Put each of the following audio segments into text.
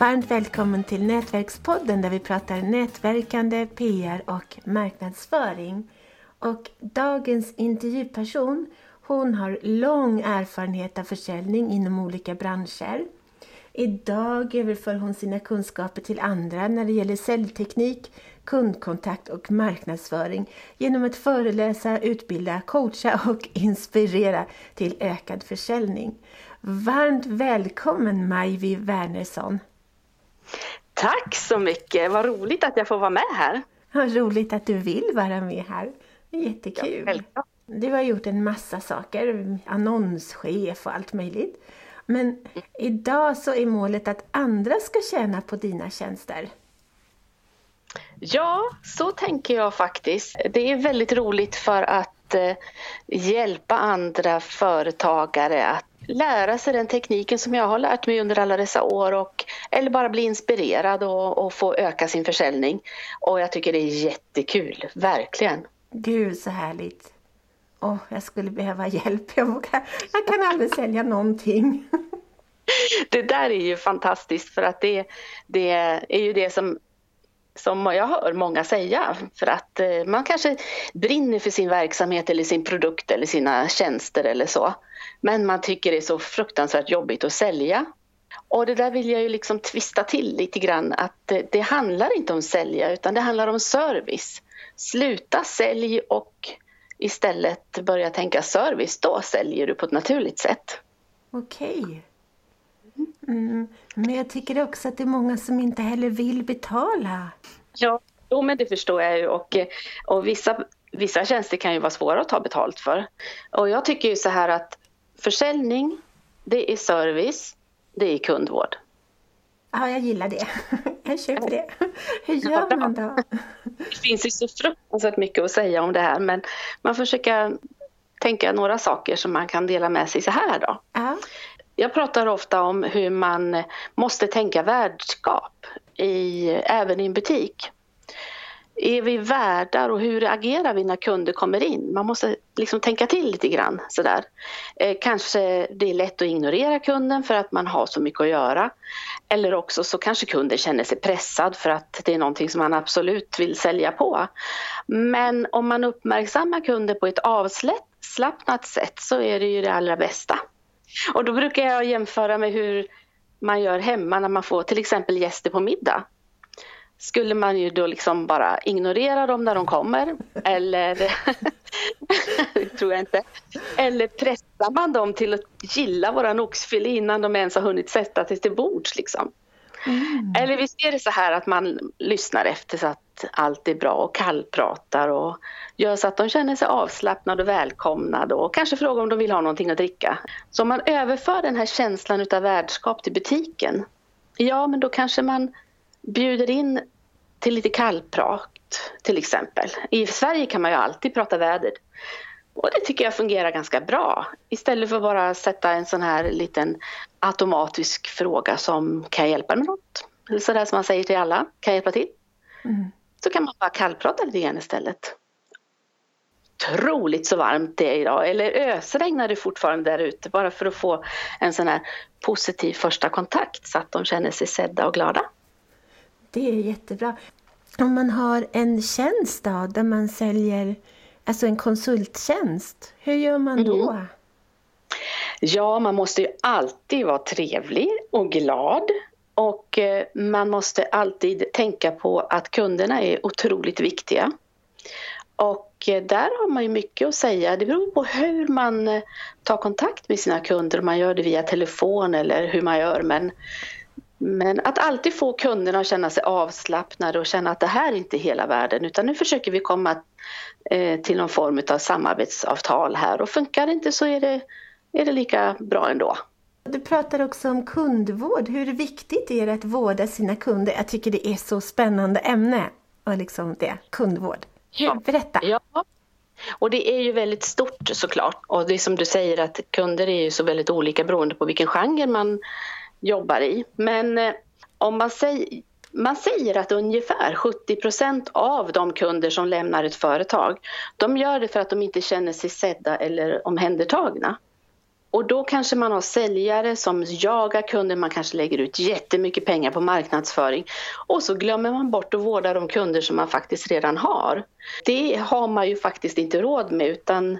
Varmt välkommen till Nätverkspodden där vi pratar nätverkande, PR och marknadsföring. Och dagens intervjuperson, hon har lång erfarenhet av försäljning inom olika branscher. Idag överför hon sina kunskaper till andra när det gäller säljteknik, kundkontakt och marknadsföring genom att föreläsa, utbilda, coacha och inspirera till ökad försäljning. Varmt välkommen Majvi Wernersson! Tack så mycket! Vad roligt att jag får vara med här. Vad roligt att du vill vara med här. Jättekul! Ja, du har gjort en massa saker, annonschef och allt möjligt. Men mm. idag så är målet att andra ska tjäna på dina tjänster. Ja, så tänker jag faktiskt. Det är väldigt roligt för att eh, hjälpa andra företagare att lära sig den tekniken som jag har lärt mig under alla dessa år och, eller bara bli inspirerad och, och få öka sin försäljning. Och jag tycker det är jättekul, verkligen. Gud så härligt. Åh, oh, jag skulle behöva hjälp. Jag, vågar, jag kan aldrig sälja någonting. Det där är ju fantastiskt för att det, det är ju det som som jag hör många säga för att eh, man kanske brinner för sin verksamhet eller sin produkt eller sina tjänster eller så. Men man tycker det är så fruktansvärt jobbigt att sälja. Och det där vill jag ju liksom twista till lite grann att eh, det handlar inte om sälja utan det handlar om service. Sluta sälj och istället börja tänka service, då säljer du på ett naturligt sätt. Okej. Mm. Men jag tycker också att det är många som inte heller vill betala. Ja, jo, men det förstår jag ju och, och vissa, vissa tjänster kan ju vara svåra att ta betalt för. Och jag tycker ju så här att försäljning, det är service, det är kundvård. Ja, jag gillar det. Jag köper det. Hur gör man då? Det finns ju så fruktansvärt mycket att säga om det här men man försöker tänka några saker som man kan dela med sig så här då. Ja. Jag pratar ofta om hur man måste tänka värdskap i, även i en butik. Är vi värdar och hur agerar vi när kunder kommer in? Man måste liksom tänka till lite grann sådär. Eh, kanske det är lätt att ignorera kunden för att man har så mycket att göra. Eller också så kanske kunden känner sig pressad för att det är någonting som man absolut vill sälja på. Men om man uppmärksammar kunden på ett avslappnat sätt så är det ju det allra bästa. Och då brukar jag jämföra med hur man gör hemma när man får till exempel gäster på middag. Skulle man ju då liksom bara ignorera dem när de kommer eller tror jag inte. Eller pressar man dem till att gilla våran oxfilé innan de ens har hunnit sätta sig till bords liksom. Mm. Eller visst är det så här att man lyssnar efter så att allt är bra och kallpratar och gör så att de känner sig avslappnade och välkomnade och kanske frågar om de vill ha någonting att dricka. Så om man överför den här känslan utav värdskap till butiken, ja men då kanske man bjuder in till lite kallprat till exempel. I Sverige kan man ju alltid prata väder. Och det tycker jag fungerar ganska bra. Istället för att bara sätta en sån här liten automatisk fråga som kan jag hjälpa med något? Eller sådär som man säger till alla, kan jag hjälpa till? Mm. Så kan man bara kallprata lite grann istället. Otroligt så varmt det är idag, eller ösregnar det fortfarande där ute bara för att få en sån här positiv första kontakt så att de känner sig sedda och glada. Det är jättebra. Om man har en tjänst då, där man säljer alltså en konsulttjänst, hur gör man då? Mm. Ja, man måste ju alltid vara trevlig och glad och eh, man måste alltid tänka på att kunderna är otroligt viktiga. Och eh, där har man ju mycket att säga. Det beror på hur man eh, tar kontakt med sina kunder, om man gör det via telefon eller hur man gör. Men, men att alltid få kunderna att känna sig avslappnade och känna att det här är inte hela världen utan nu försöker vi komma till någon form av samarbetsavtal här och funkar det inte så är det är det lika bra ändå. Du pratar också om kundvård. Hur viktigt är det att vårda sina kunder? Jag tycker det är så spännande ämne. Och liksom det, kundvård. Hur? Berätta! Ja. Och det är ju väldigt stort såklart. Och det är som du säger att kunder är ju så väldigt olika beroende på vilken genre man jobbar i. Men eh, om man säger, man säger att ungefär 70% av de kunder som lämnar ett företag, de gör det för att de inte känner sig sedda eller omhändertagna. Och då kanske man har säljare som jagar kunder, man kanske lägger ut jättemycket pengar på marknadsföring och så glömmer man bort att vårda de kunder som man faktiskt redan har. Det har man ju faktiskt inte råd med utan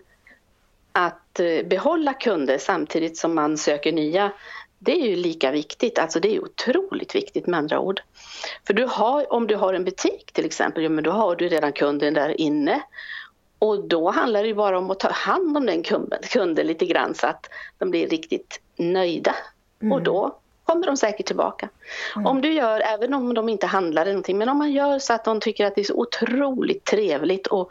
att eh, behålla kunder samtidigt som man söker nya, det är ju lika viktigt, alltså det är otroligt viktigt med andra ord. För du har, om du har en butik till exempel, ja, men då har du redan kunden där inne och då handlar det ju bara om att ta hand om den kunden, kunden lite grann så att de blir riktigt nöjda. Mm. Och då kommer de säkert tillbaka. Mm. Om du gör, även om de inte handlar någonting, men om man gör så att de tycker att det är så otroligt trevligt att,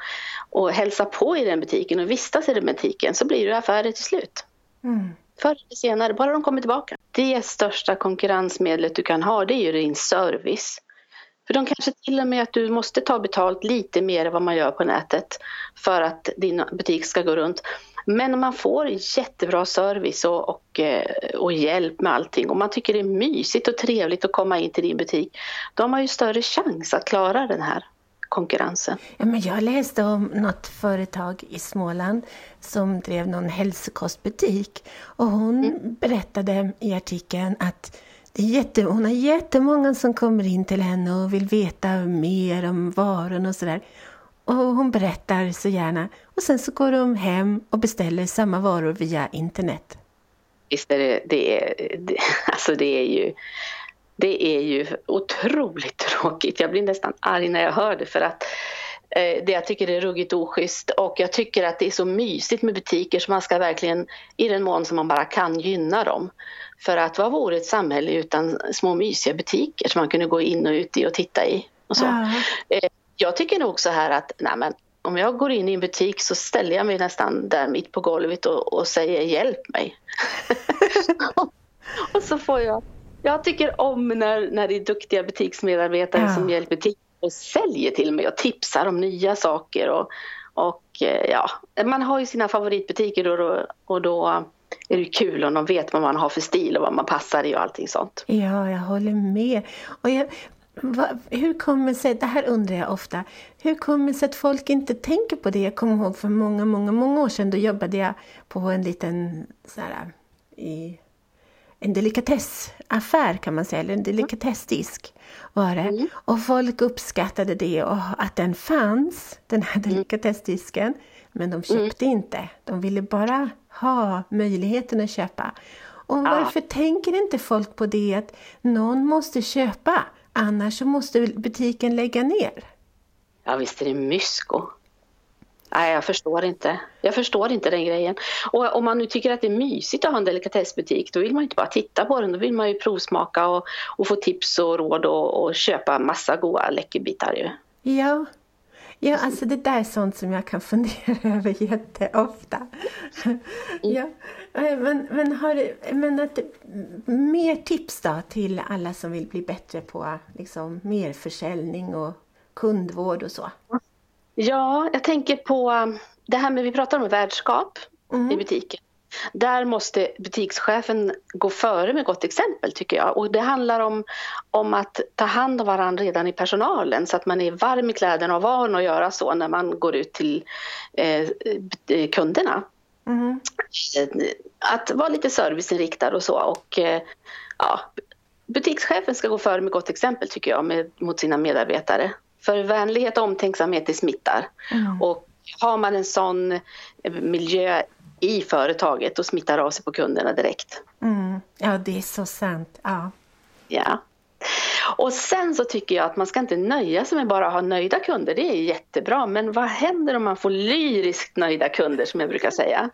att hälsa på i den butiken och vistas i den butiken så blir det affärer till slut. Mm. Förr eller senare, bara de kommer tillbaka. Det största konkurrensmedlet du kan ha det är ju din service. För de kanske till och med att du måste ta betalt lite mer än vad man gör på nätet för att din butik ska gå runt. Men om man får jättebra service och, och, eh, och, hjälp med allting och man tycker det är mysigt och trevligt att komma in till din butik, då har man ju större chans att klara den här konkurrensen. Ja, men jag läste om något företag i Småland som drev någon hälsokostbutik och hon mm. berättade i artikeln att det är jätte, hon har jättemånga som kommer in till henne och vill veta mer om varorna och sådär. Och hon berättar så gärna. Och sen så går de hem och beställer samma varor via internet. Visst är det, det, är, det, alltså det är ju det är ju otroligt tråkigt. Jag blir nästan arg när jag hör det för att eh, det jag tycker är ruggigt oschysst och jag tycker att det är så mysigt med butiker så man ska verkligen i den mån som man bara kan gynna dem. För att vad vore ett samhälle utan små mysiga butiker som man kunde gå in och ut i och titta i? Och så. Ja. Jag tycker nog så här att nej men, om jag går in i en butik så ställer jag mig nästan där mitt på golvet och, och säger hjälp mig. och så får jag jag tycker om när, när det är duktiga butiksmedarbetare ja. som hjälper till och säljer till mig och tipsar om nya saker. Och, och eh, ja, man har ju sina favoritbutiker då, och då är det kul om de vet vad man har för stil och vad man passar i och allting sånt. Ja, jag håller med. Och jag, va, hur kommer sig, det här undrar jag ofta, hur kommer det sig att folk inte tänker på det? Jag kommer ihåg för många, många, många år sedan, då jobbade jag på en liten så här, i en delikatessaffär kan man säga, eller en delikatessdisk var det. Mm. Och folk uppskattade det och att den fanns, den här mm. delikatessdisken. Men de köpte mm. inte. De ville bara ha möjligheten att köpa. Och varför ja. tänker inte folk på det att någon måste köpa, annars så måste butiken lägga ner? Ja visst är det mysko. Nej, jag förstår inte. Jag förstår inte den grejen. Och om man nu tycker att det är mysigt att ha en delikatessbutik, då vill man inte bara titta på den, då vill man ju provsmaka och, och få tips och råd och, och köpa massa goda läckerbitar ju. Ja. Ja, alltså det där är sånt som jag kan fundera över jätteofta. Mm. ja. Men, men, har, men att, mer tips då till alla som vill bli bättre på liksom, mer försäljning och kundvård och så? Ja, jag tänker på um, det här med, vi pratar om värdskap mm. i butiken. Där måste butikschefen gå före med gott exempel tycker jag. Och det handlar om, om att ta hand om varandra redan i personalen så att man är varm i kläderna och van att göra så när man går ut till eh, kunderna. Mm. Att vara lite serviceinriktad och så. Och, eh, ja, butikschefen ska gå före med gott exempel tycker jag med, mot sina medarbetare. För vänlighet och omtänksamhet det smittar. Mm. Och har man en sån miljö i företaget då smittar av sig på kunderna direkt. Mm. Ja, det är så sant. Ja. ja. Och sen så tycker jag att man ska inte nöja sig med bara att ha nöjda kunder. Det är jättebra. Men vad händer om man får lyriskt nöjda kunder som jag brukar säga?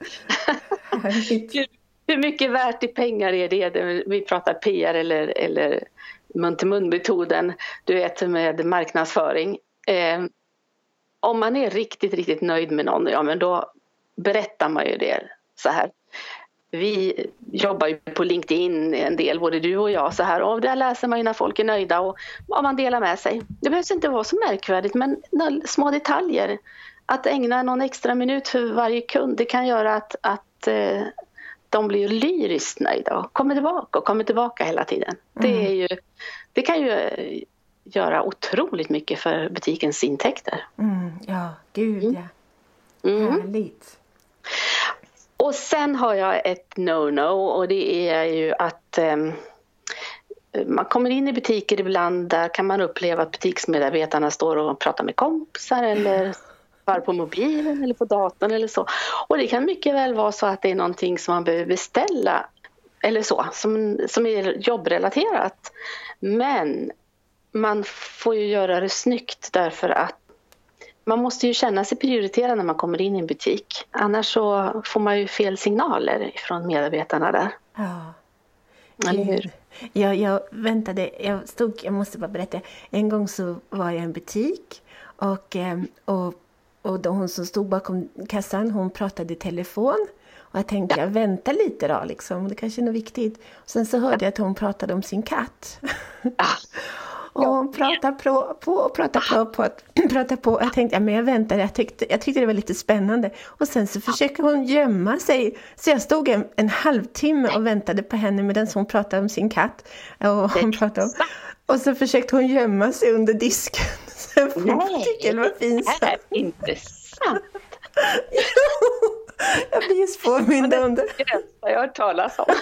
hur, hur mycket värt i pengar är det? Vi pratar PR eller, eller mun-till-mun-metoden, du vet med marknadsföring. Eh, om man är riktigt, riktigt nöjd med någon, ja men då berättar man ju det så här. Vi jobbar ju på LinkedIn en del, både du och jag, så här och där läser man ju när folk är nöjda och vad man delar med sig. Det behövs inte vara så märkvärdigt men små detaljer. Att ägna någon extra minut för varje kund, det kan göra att, att eh, de blir lyriskt nöjda och kommer tillbaka och kommer tillbaka hela tiden. Mm. Det, är ju, det kan ju eh, göra otroligt mycket för butikens intäkter. Mm, ja, gud mm. ja. Mm. Härligt. Och sen har jag ett no-no och det är ju att um, man kommer in i butiker ibland, där kan man uppleva att butiksmedarbetarna står och pratar med kompisar eller var på mobilen eller på datorn eller så. Och det kan mycket väl vara så att det är någonting som man behöver beställa eller så, som, som är jobbrelaterat. Men man får ju göra det snyggt därför att man måste ju känna sig prioriterad när man kommer in i en butik. Annars så får man ju fel signaler från medarbetarna där. Ja. Eller hur? Jag, jag väntade, jag stod, jag måste bara berätta. En gång så var jag i en butik och, eh, och, och då hon som stod bakom kassan, hon pratade i telefon. Och jag tänkte, jag väntar lite då, liksom. det kanske är något viktigt. Och sen så hörde jag att hon pratade om sin katt. Ja. och hon pratade på, på och pratade på, på, pratade på. Jag tänkte, ja, men jag väntar, jag tyckte, jag tyckte det var lite spännande. Och sen så försöker hon gömma sig. Så jag stod en, en halvtimme och väntade på henne medan hon pratade om sin katt. Och, hon pratade om, och så försökte hon gömma sig under disken. Så tyckte det var pinsamt. Det är intressant. Jag blir just påmind det. Det har jag hört talas om.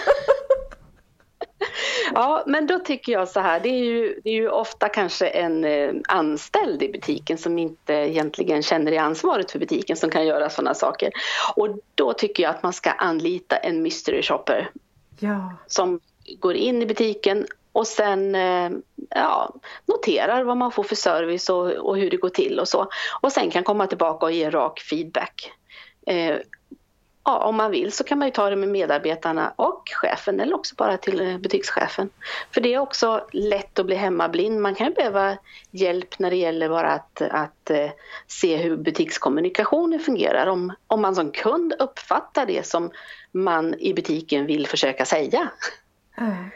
Ja, men då tycker jag så här, det är ju, det är ju ofta kanske en eh, anställd i butiken som inte egentligen känner det ansvaret för butiken som kan göra sådana saker. Och då tycker jag att man ska anlita en mystery shopper. Ja. Som går in i butiken och sen eh, ja, noterar vad man får för service och, och, hur det går till och så. Och sen kan komma tillbaka och ge rak feedback. Eh, ja, om man vill så kan man ju ta det med medarbetarna och chefen eller också bara till eh, butikschefen. För det är också lätt att bli hemmablind. Man kan ju behöva hjälp när det gäller bara att, att eh, se hur butikskommunikationen fungerar. Om, om man som kund uppfattar det som man i butiken vill försöka säga. Mm.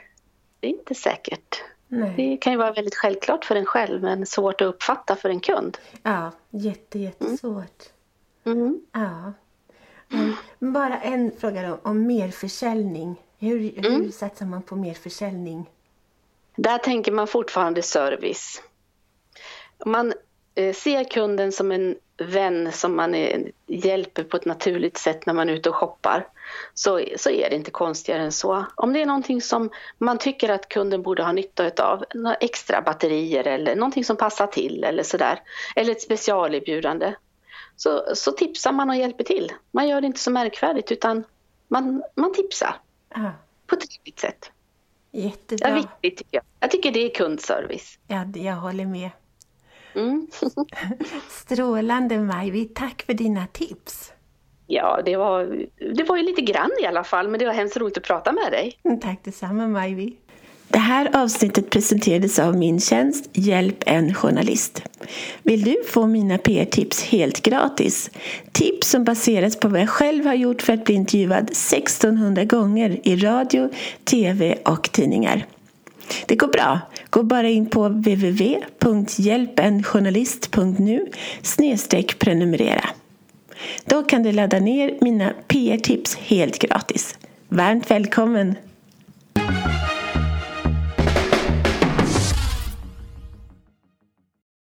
Det är inte säkert. Nej. Det kan ju vara väldigt självklart för en själv men svårt att uppfatta för en kund. Ja, jätte, jättesvårt. Mm. Ja. Mm. Bara en fråga då, om merförsäljning. Hur, mm. hur satsar man på merförsäljning? Där tänker man fortfarande service. Man eh, ser kunden som en vän som man är, hjälper på ett naturligt sätt när man är ute och shoppar så, så är det inte konstigare än så. Om det är någonting som man tycker att kunden borde ha nytta av, några extra batterier eller någonting som passar till eller sådär, eller ett specialerbjudande, så, så tipsar man och hjälper till. Man gör det inte så märkvärdigt utan man, man tipsar Aha. på ett trevligt sätt. Jättebra. Det är viktigt tycker jag. Jag tycker det är kundservice. Ja, jag håller med. Mm. Strålande Majvi, tack för dina tips. Ja, det var, det var ju lite grann i alla fall, men det var hemskt roligt att prata med dig. Tack detsamma Majvi. Det här avsnittet presenterades av min tjänst Hjälp en journalist. Vill du få mina PR-tips helt gratis? Tips som baseras på vad jag själv har gjort för att bli intervjuad 1600 gånger i radio, tv och tidningar. Det går bra. Gå bara in på www.hjälpenjournalist.nu prenumerera. Då kan du ladda ner mina PR-tips helt gratis. Varmt välkommen!